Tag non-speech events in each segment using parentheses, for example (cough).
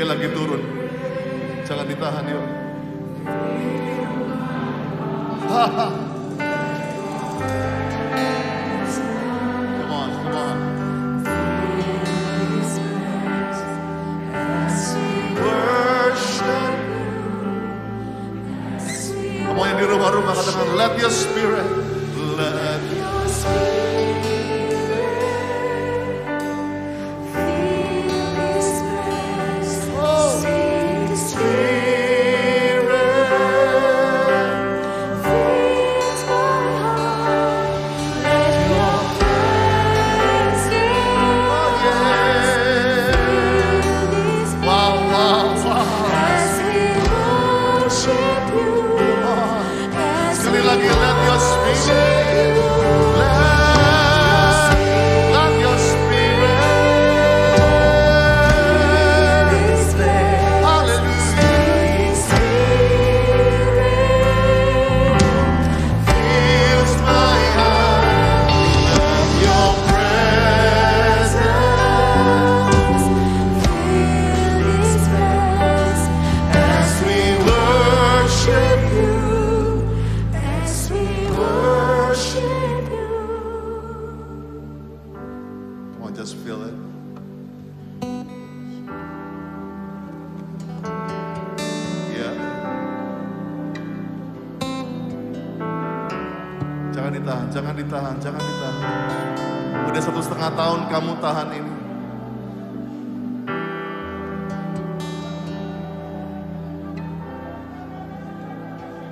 Dia lagi turun. Jangan ditahan yuk. Haha. (laughs)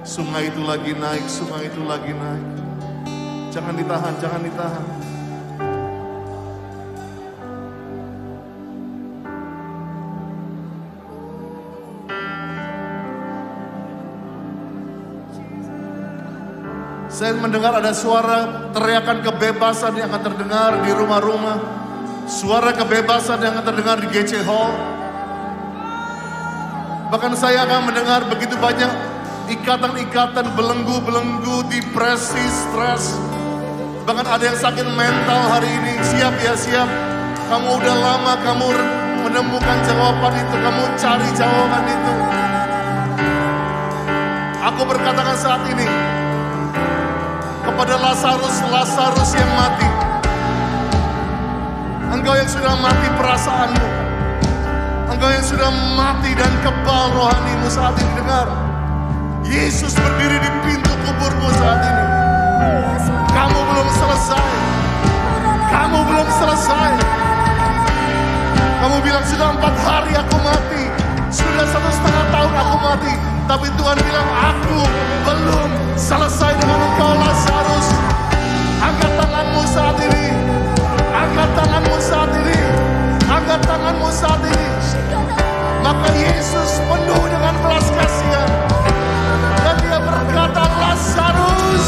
Sungai itu lagi naik, sungai itu lagi naik. Jangan ditahan, jangan ditahan. Saya mendengar ada suara teriakan kebebasan yang akan terdengar di rumah-rumah. Suara kebebasan yang akan terdengar di GC Hall. Bahkan saya akan mendengar begitu banyak ikatan-ikatan belenggu-belenggu, depresi, stres. Bahkan ada yang sakit mental hari ini. Siap ya, siap. Kamu udah lama kamu menemukan jawaban itu, kamu cari jawaban itu. Aku berkatakan saat ini kepada Lazarus, Lazarus yang mati. Engkau yang sudah mati perasaanmu. Engkau yang sudah mati dan kebal rohanimu saat ini dengar. Yesus berdiri di pintu kuburmu saat ini. Kamu belum selesai. Kamu belum selesai. Kamu bilang sudah empat hari aku mati. Sudah satu setengah tahun aku mati. Tapi Tuhan bilang aku belum selesai dengan engkau Lazarus. Angkat tanganmu saat ini. Angkat tanganmu saat ini. Angkat tanganmu saat ini. Maka Yesus penuh dengan belas kasihan. Dan dia berkata, Lazarus,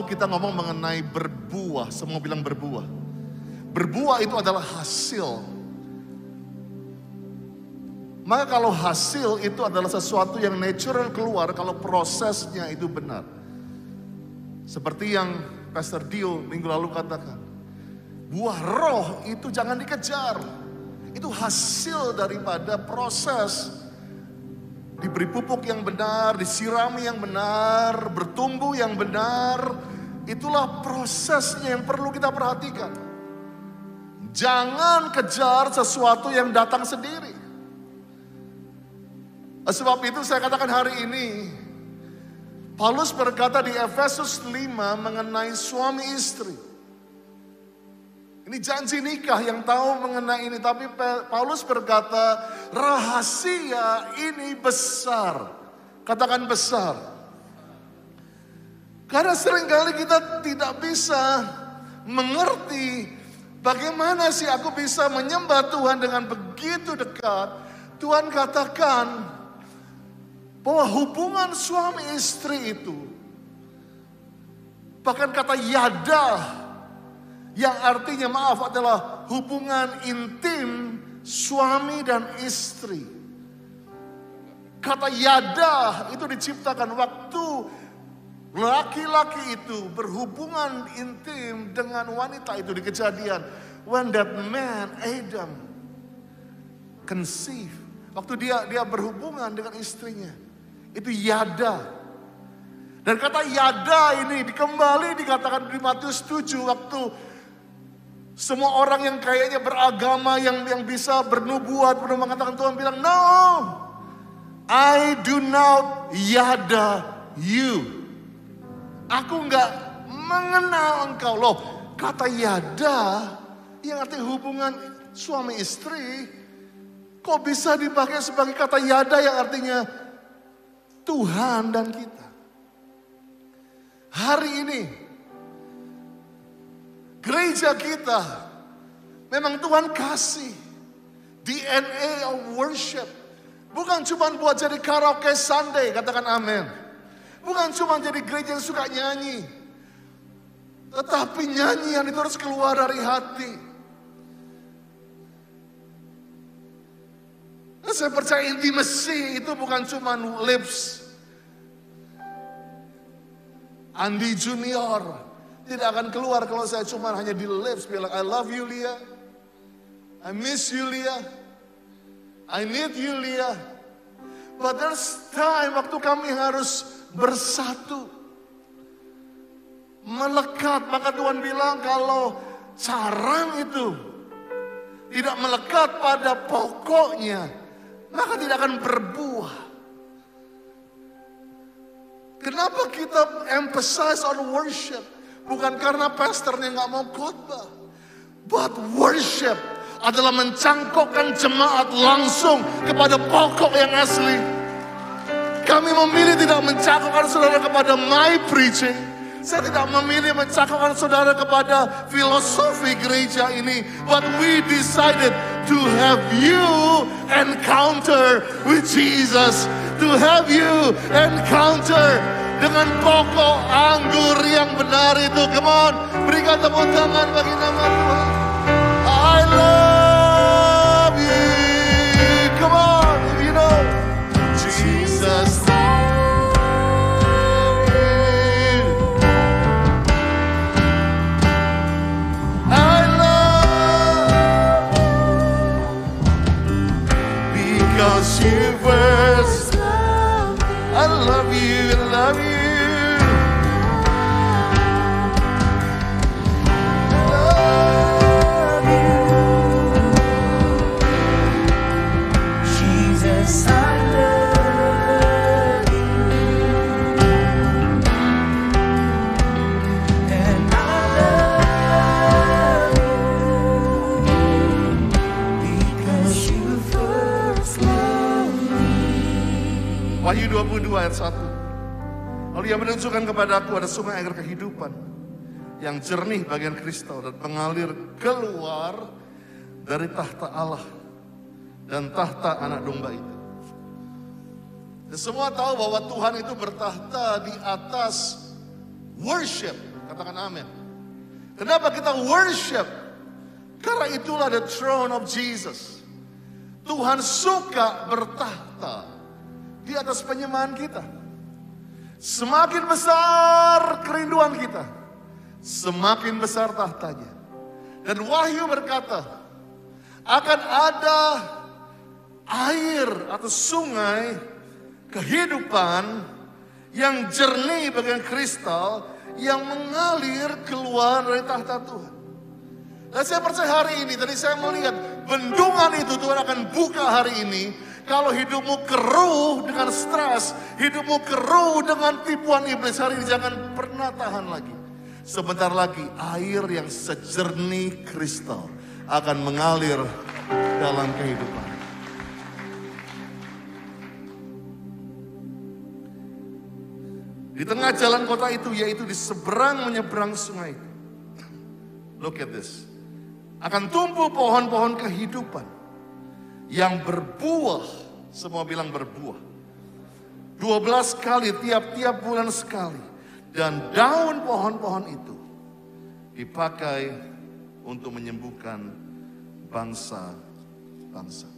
waktu kita ngomong mengenai berbuah, semua bilang berbuah. Berbuah itu adalah hasil. Maka kalau hasil itu adalah sesuatu yang natural keluar kalau prosesnya itu benar. Seperti yang Pastor Dio minggu lalu katakan. Buah roh itu jangan dikejar. Itu hasil daripada proses diberi pupuk yang benar, disirami yang benar, bertumbuh yang benar. Itulah prosesnya yang perlu kita perhatikan. Jangan kejar sesuatu yang datang sendiri. Eh, sebab itu saya katakan hari ini, Paulus berkata di Efesus 5 mengenai suami istri. Ini janji nikah yang tahu mengenai ini. Tapi Paulus berkata, rahasia ini besar. Katakan besar. Karena sering kali kita tidak bisa mengerti bagaimana sih aku bisa menyembah Tuhan dengan begitu dekat. Tuhan katakan bahwa hubungan suami istri itu bahkan kata yadah yang artinya maaf adalah hubungan intim suami dan istri. Kata yada itu diciptakan waktu laki-laki itu berhubungan intim dengan wanita itu di kejadian. When that man Adam conceive. Waktu dia dia berhubungan dengan istrinya. Itu yada. Dan kata yada ini dikembali dikatakan di Matius 7 waktu semua orang yang kayaknya beragama yang yang bisa bernubuat pernah mengatakan Tuhan bilang no I do not yada you. Aku nggak mengenal engkau loh. Kata yada yang arti hubungan suami istri kok bisa dipakai sebagai kata yada yang artinya Tuhan dan kita. Hari ini Gereja kita memang Tuhan kasih DNA of worship. Bukan cuma buat jadi karaoke Sunday, katakan amin. Bukan cuma jadi gereja yang suka nyanyi. Tetapi nyanyian itu harus keluar dari hati. Saya percaya intimasi itu bukan cuma lips. Andi Junior, tidak akan keluar kalau saya cuma hanya di lips bilang I love you Lia. I miss you Lia. I need you Lia. But there's time waktu kami harus bersatu. Melekat. Maka Tuhan bilang kalau carang itu tidak melekat pada pokoknya. Maka tidak akan berbuah. Kenapa kita emphasize on worship? Bukan karena pastornya nggak mau khotbah. But worship adalah mencangkokkan jemaat langsung kepada pokok yang asli. Kami memilih tidak mencangkokkan saudara kepada my preaching. Saya tidak memilih mencangkokkan saudara kepada filosofi gereja ini. But we decided to have you encounter with Jesus. To have you encounter dengan pokok anggur yang benar itu. Come on, berikan tepuk tangan bagi nama Tuhan. I love Menunjukkan kepadaku ada sungai air kehidupan yang jernih bagian kristal dan mengalir keluar dari tahta Allah dan tahta anak domba itu. Dan semua tahu bahwa Tuhan itu bertahta di atas worship. Katakan amin. Kenapa kita worship? Karena itulah the throne of Jesus. Tuhan suka bertahta di atas penyembahan kita. Semakin besar kerinduan kita, semakin besar tahtanya. Dan Wahyu berkata, akan ada air atau sungai kehidupan yang jernih bagian kristal yang mengalir keluar dari tahta Tuhan. Dan saya percaya hari ini, tadi saya melihat bendungan itu Tuhan akan buka hari ini. Kalau hidupmu keruh dengan stres, hidupmu keruh dengan tipuan iblis, hari ini jangan pernah tahan lagi. Sebentar lagi air yang sejernih kristal akan mengalir dalam kehidupan. Di tengah jalan kota itu, yaitu di seberang menyeberang sungai. Look at this. Akan tumbuh pohon-pohon kehidupan yang berbuah. Semua bilang berbuah. 12 kali tiap-tiap bulan sekali. Dan daun pohon-pohon itu dipakai untuk menyembuhkan bangsa-bangsa.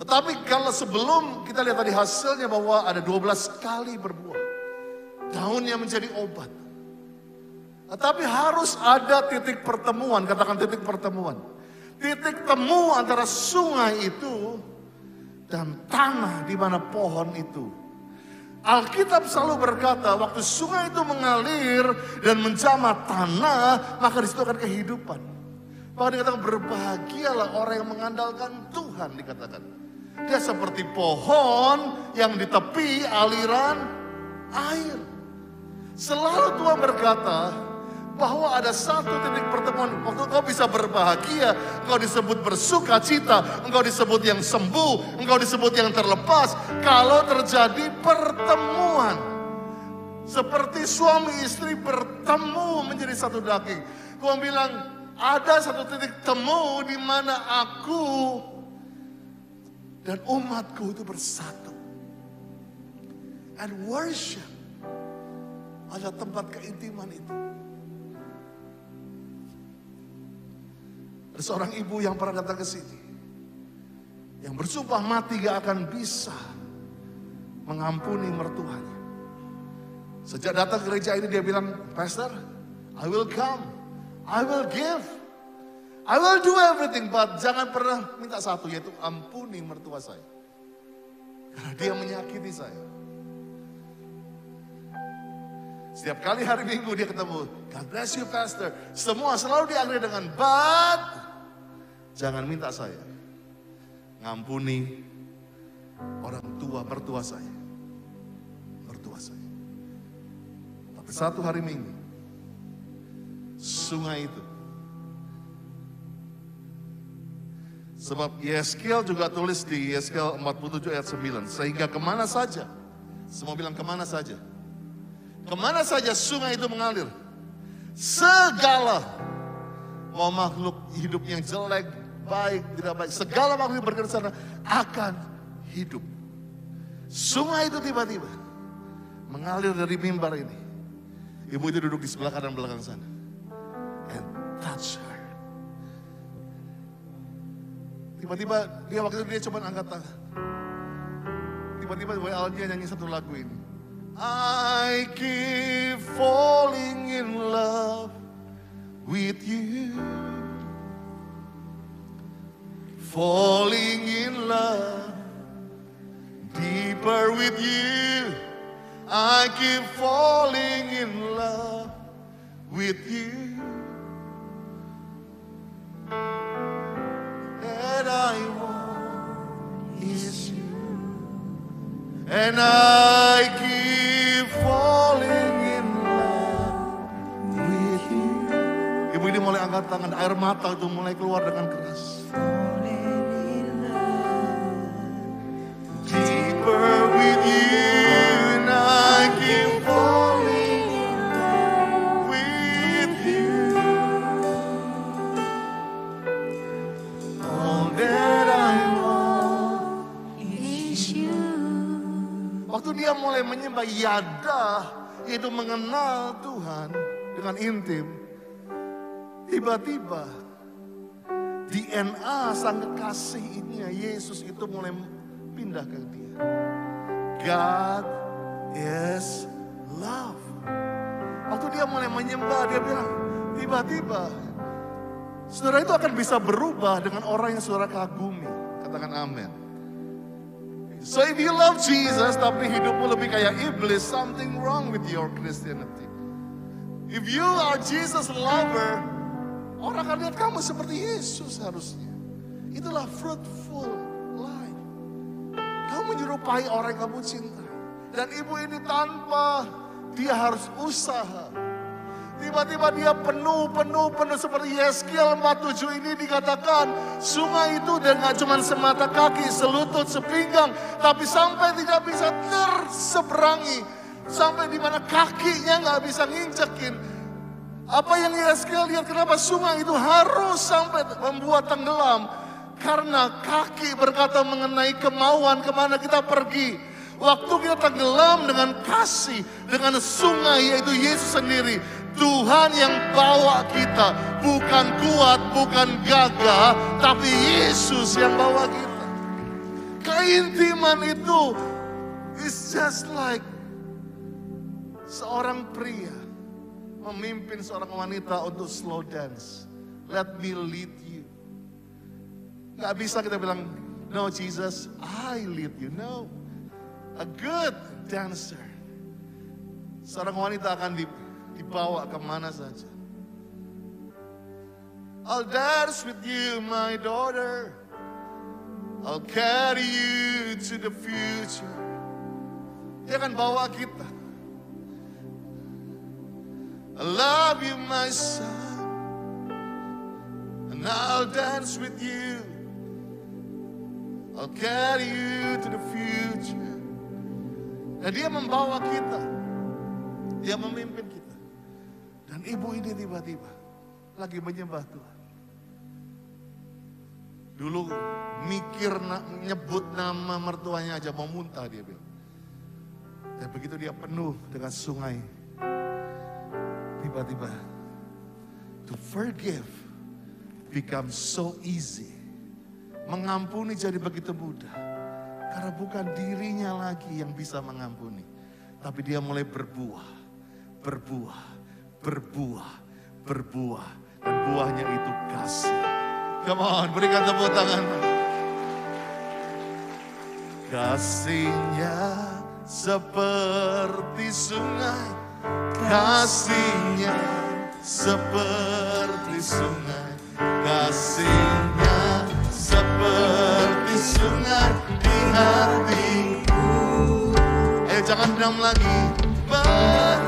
Tetapi kalau sebelum kita lihat tadi hasilnya bahwa ada 12 kali berbuah. Daunnya menjadi obat. Tetapi harus ada titik pertemuan, katakan titik pertemuan. Titik temu antara sungai itu dan tanah di mana pohon itu. Alkitab selalu berkata, waktu sungai itu mengalir dan menjamah tanah, maka di situ akan kehidupan. Maka dikatakan berbahagialah orang yang mengandalkan Tuhan, dikatakan. Dia seperti pohon yang di tepi aliran air. Selalu Tuhan berkata bahwa ada satu titik pertemuan. Waktu engkau bisa berbahagia, engkau disebut bersuka cita, engkau disebut yang sembuh, engkau disebut yang terlepas. Kalau terjadi pertemuan. Seperti suami istri bertemu menjadi satu daging. Tuhan bilang, ada satu titik temu di mana aku dan umatku itu bersatu. And worship adalah tempat keintiman itu. Ada seorang ibu yang pernah datang ke sini. Yang bersumpah mati gak akan bisa mengampuni mertuanya. Sejak datang gereja ini dia bilang, Pastor, I will come, I will give, I will do everything, but jangan pernah minta satu, yaitu ampuni mertua saya. Karena dia menyakiti saya. Setiap kali hari Minggu dia ketemu, God bless you pastor. Semua selalu diakhiri dengan, but jangan minta saya. Ngampuni orang tua, mertua saya. Mertua saya. Tapi satu hari Minggu, sungai itu Sebab Yeskel juga tulis di Yeskel 47 ayat 9. Sehingga ke mana saja. Semua bilang ke mana saja. Ke mana saja sungai itu mengalir. Segala. Mau makhluk hidup yang jelek, baik, tidak baik. Segala makhluk yang bergerak sana akan hidup. Sungai itu tiba-tiba mengalir dari mimbar ini. Ibu itu duduk di sebelah kanan belakang sana. And touch her. Tiba-tiba dia waktu itu dia cuma angkat tangan. Tiba-tiba WL-nya nyanyi satu lagu ini. I keep falling in love with you. Falling in love deeper with you. I keep falling in love with you. that I want is you. And I keep tangan, air mata itu mulai keluar dengan keras. Waktu dia mulai menyembah Yada, yaitu mengenal Tuhan dengan intim. Tiba-tiba DNA sang ini Yesus itu mulai pindah ke dia. God is love. Waktu dia mulai menyembah, dia bilang, tiba-tiba saudara itu akan bisa berubah dengan orang yang saudara kagumi. Katakan amin. So if you love Jesus tapi hidupmu lebih kayak iblis, something wrong with your Christianity. If you are Jesus lover, orang akan lihat kamu seperti Yesus harusnya. Itulah fruitful life. Kamu menyerupai orang yang kamu cintai. Dan ibu ini tanpa dia harus usaha. Tiba-tiba dia penuh, penuh, penuh seperti Yeskiel 47 ini dikatakan sungai itu dengan cuma semata kaki, selutut, sepinggang, tapi sampai tidak bisa terseberangi, sampai di mana kakinya nggak bisa ngincekin. Apa yang Yeskiel lihat kenapa sungai itu harus sampai membuat tenggelam? Karena kaki berkata mengenai kemauan ke mana kita pergi. Waktu kita tenggelam dengan kasih, dengan sungai yaitu Yesus sendiri. Tuhan yang bawa kita, bukan kuat, bukan gagah, tapi Yesus yang bawa kita. Keintiman itu is just like seorang pria memimpin seorang wanita untuk slow dance. Let me lead you. Gak bisa kita bilang, no Jesus, I lead you. No, a good dancer. Seorang wanita akan dibawa ke mana saja. I'll dance with you, my daughter. I'll carry you to the future. Dia akan bawa kita. I love you, my son. And I'll dance with you. I'll carry you to the future. Dan dia membawa kita. Dia memimpin kita. Dan ibu ini tiba-tiba lagi menyembah Tuhan. Dulu mikir na- nyebut nama mertuanya aja mau muntah dia bilang. Dan begitu dia penuh dengan sungai. Tiba-tiba to forgive becomes so easy. Mengampuni jadi begitu mudah. Karena bukan dirinya lagi yang bisa mengampuni. Tapi dia mulai berbuah, berbuah, berbuah, berbuah. Dan buahnya itu kasih. Come on, berikan tepuk tangan. Kasihnya seperti sungai. Kasihnya seperti sungai. Kasihnya seperti sungai di hatiku. Eh jangan diam lagi. Mengalir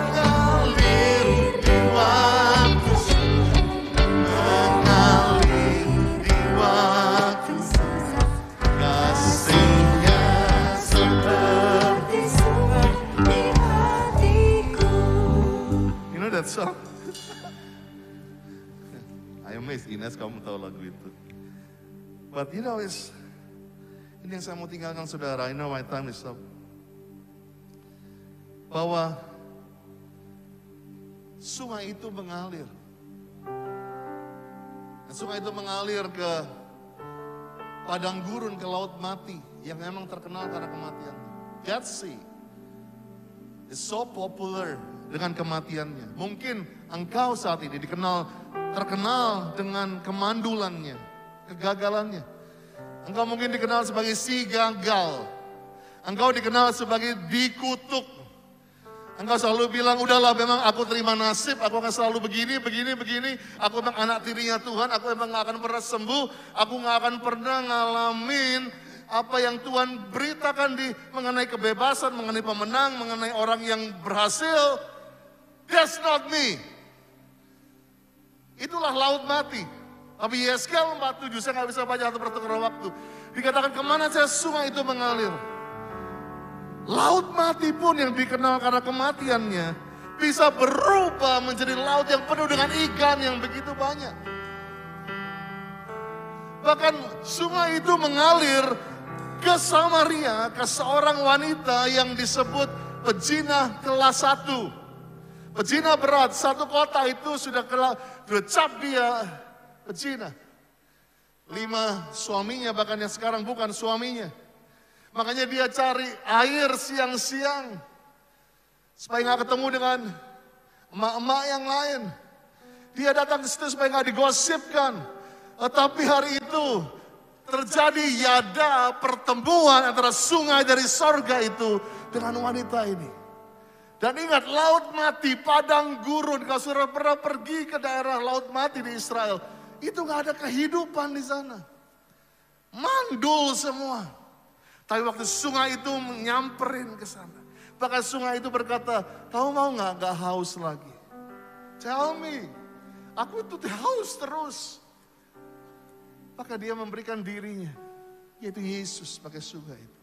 that song? I amazed Ines kamu tahu lagu itu. But you know is ini yang saya mau tinggalkan saudara. I know my time is up. Bahwa sungai itu mengalir. Dan sungai itu mengalir ke padang gurun, ke laut mati yang memang terkenal karena kematian. Dead Sea is so popular dengan kematiannya. Mungkin engkau saat ini dikenal terkenal dengan kemandulannya, kegagalannya. Engkau mungkin dikenal sebagai si gagal. Engkau dikenal sebagai dikutuk. Engkau selalu bilang, udahlah memang aku terima nasib, aku akan selalu begini, begini, begini. Aku memang anak tirinya Tuhan, aku memang gak akan pernah sembuh. Aku gak akan pernah ngalamin apa yang Tuhan beritakan di mengenai kebebasan, mengenai pemenang, mengenai orang yang berhasil. That's not me. Itulah laut mati. Tapi Yeskel 47, saya nggak bisa baca satu pertukaran waktu. Dikatakan ke mana saya sungai itu mengalir. Laut mati pun yang dikenal karena kematiannya bisa berubah menjadi laut yang penuh dengan ikan yang begitu banyak. Bahkan sungai itu mengalir ke Samaria, ke seorang wanita yang disebut pejinah kelas 1. Pecina berat, satu kota itu sudah kelak, sudah dia Pecina. Lima suaminya bahkan yang sekarang bukan suaminya. Makanya dia cari air siang-siang. Supaya nggak ketemu dengan emak-emak yang lain. Dia datang ke situ supaya nggak digosipkan. Eh, Tetapi hari itu terjadi yada pertemuan antara sungai dari sorga itu dengan wanita ini. Dan ingat laut mati, padang gurun. Kalau saudara pernah pergi ke daerah laut mati di Israel, itu nggak ada kehidupan di sana. Mandul semua. Tapi waktu sungai itu menyamperin ke sana. Bahkan sungai itu berkata, kamu mau nggak nggak haus lagi? Tell me. Aku itu haus terus. Maka dia memberikan dirinya. Yaitu Yesus sebagai surga itu.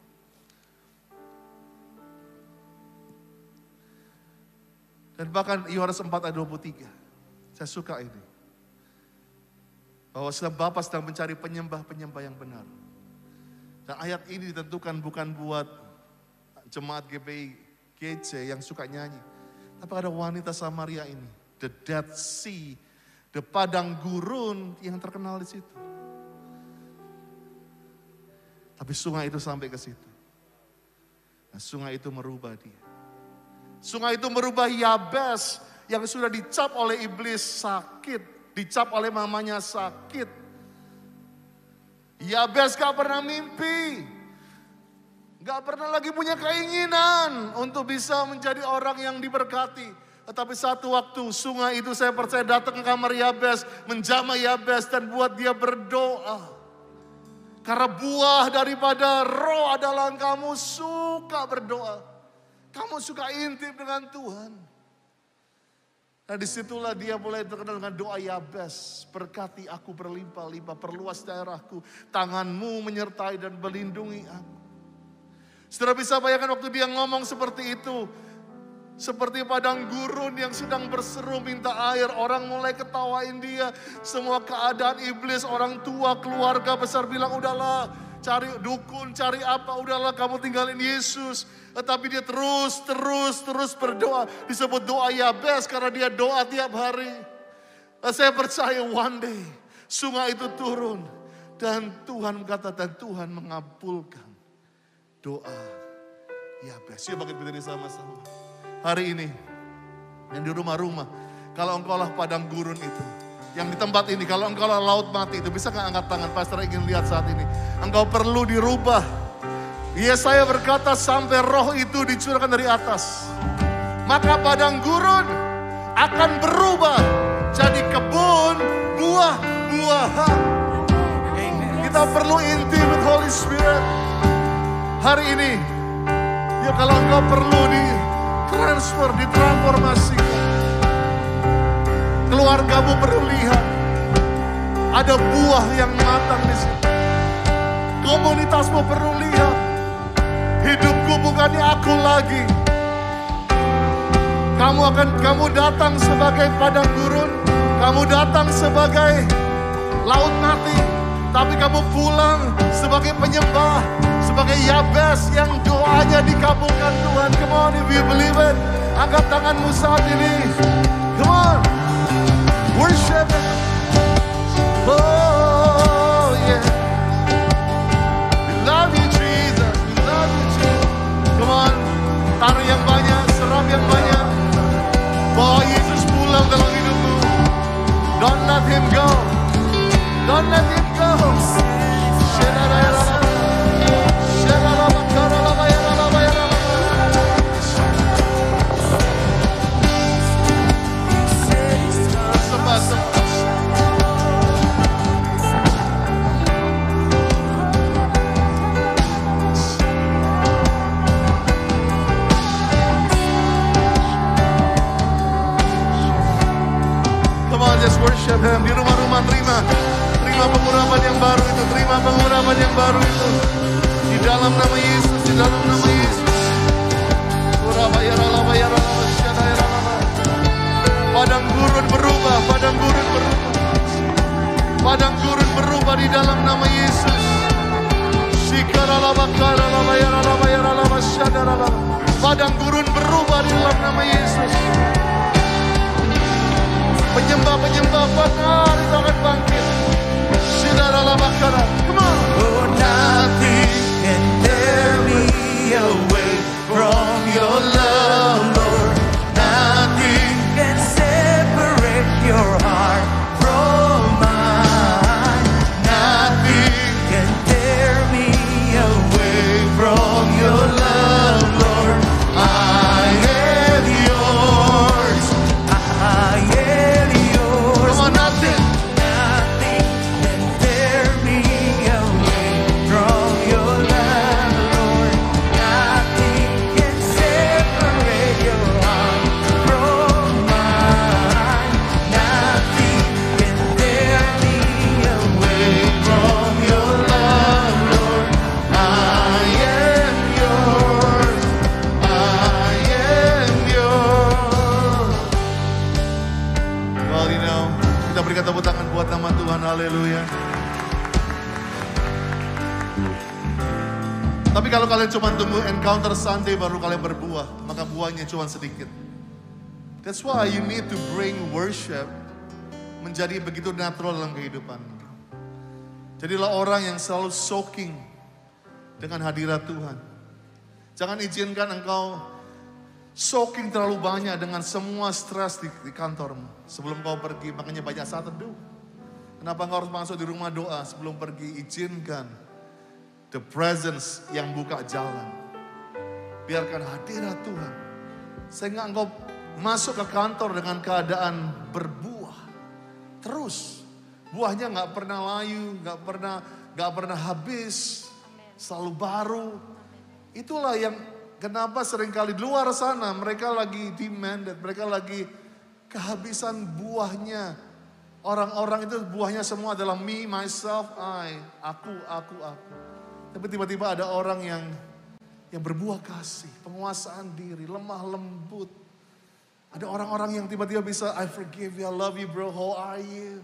Dan bahkan Yohanes 4 ayat 23. Saya suka ini. Bahwa sedang Bapak sedang mencari penyembah-penyembah yang benar. Dan ayat ini ditentukan bukan buat jemaat GPI GC yang suka nyanyi. Tapi ada wanita Samaria ini. The Dead Sea. The padang gurun yang terkenal di situ. Tapi sungai itu sampai ke situ. Nah, sungai itu merubah dia. Sungai itu merubah Yabes yang sudah dicap oleh iblis sakit. Dicap oleh mamanya sakit. Yabes gak pernah mimpi. Gak pernah lagi punya keinginan untuk bisa menjadi orang yang diberkati. Tetapi satu waktu sungai itu saya percaya datang ke kamar Yabes. Menjamah Yabes dan buat dia berdoa. Karena buah daripada roh adalah kamu suka berdoa. Kamu suka intip dengan Tuhan. Nah di situlah dia mulai terkenal dengan doa Yabes. Berkati aku berlimpah-limpah, perluas daerahku. Tanganmu menyertai dan melindungi aku. Saudara bisa bayangkan waktu dia ngomong seperti itu. Seperti padang gurun yang sedang berseru minta air. Orang mulai ketawain dia. Semua keadaan iblis, orang tua, keluarga besar bilang udahlah. Cari dukun, cari apa, udahlah kamu tinggalin Yesus. Tetapi dia terus, terus, terus berdoa. Disebut doa Yabes karena dia doa tiap hari. Saya percaya one day sungai itu turun. Dan Tuhan berkata dan Tuhan mengabulkan doa Yabes. Yuk bangkit berdiri sama-sama. Hari ini yang di rumah-rumah. Kalau engkau lah padang gurun itu. Yang di tempat ini, kalau engkau laut mati itu. Bisa gak angkat tangan? Pastor ingin lihat saat ini. Engkau perlu dirubah. Iya saya berkata sampai roh itu dicurahkan dari atas. Maka padang gurun akan berubah jadi kebun buah-buahan. Kita perlu intimate Holy Spirit. Hari ini, ya kalau engkau perlu di transfer, ditransformasikan. Keluargamu perlu lihat. Ada buah yang matang di situ. Komunitasmu perlu lihat. Hidupku bukannya aku lagi. Kamu akan kamu datang sebagai padang gurun, kamu datang sebagai laut mati, tapi kamu pulang sebagai penyembah, sebagai Yabes yang doanya dikabulkan Tuhan. Come on if you believe it. Angkat tanganmu saat ini. Come on. Don't let him go. Don't let him go. Him. Di rumah-rumah terima. Terima pengurapan yang baru itu. Terima pengurapan yang baru itu. Di dalam nama Yesus. Di dalam nama Yesus. Ya syadaya, ralaba. Padang gurun berubah. Padang gurun berubah. Padang gurun berubah di dalam nama Yesus. Ya ya. Padang gurun berubah di dalam nama Yesus. Penyembah-penyembah benar akan bangkit. Come on. Oh, nothing can tear me away from your love, kalian cuma tunggu encounter Sunday baru kalian berbuah, maka buahnya cuma sedikit. That's why you need to bring worship menjadi begitu natural dalam kehidupan. Jadilah orang yang selalu soaking dengan hadirat Tuhan. Jangan izinkan engkau soaking terlalu banyak dengan semua stres di, di kantormu. Sebelum kau pergi, makanya banyak saat teduh. Kenapa engkau harus masuk di rumah doa sebelum pergi? Izinkan the presence yang buka jalan. Biarkan hadirat Tuhan. Sehingga engkau masuk ke kantor dengan keadaan berbuah. Terus. Buahnya nggak pernah layu, nggak pernah nggak pernah habis, selalu baru. Itulah yang kenapa sering kali di luar sana mereka lagi demanded, mereka lagi kehabisan buahnya. Orang-orang itu buahnya semua adalah me, myself, I, aku, aku, aku. Tapi tiba-tiba ada orang yang yang berbuah kasih, penguasaan diri, lemah lembut. Ada orang-orang yang tiba-tiba bisa, I forgive you, I love you bro, how are you?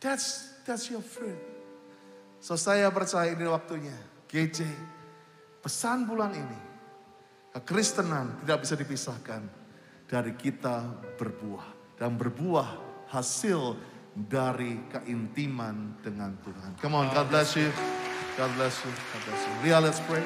That's that's your friend. So saya percaya ini waktunya. GJ, pesan bulan ini. Kekristenan tidak bisa dipisahkan dari kita berbuah. Dan berbuah hasil dari keintiman dengan Tuhan. Come on, God bless you. God bless you. God bless you. Ria, let's pray.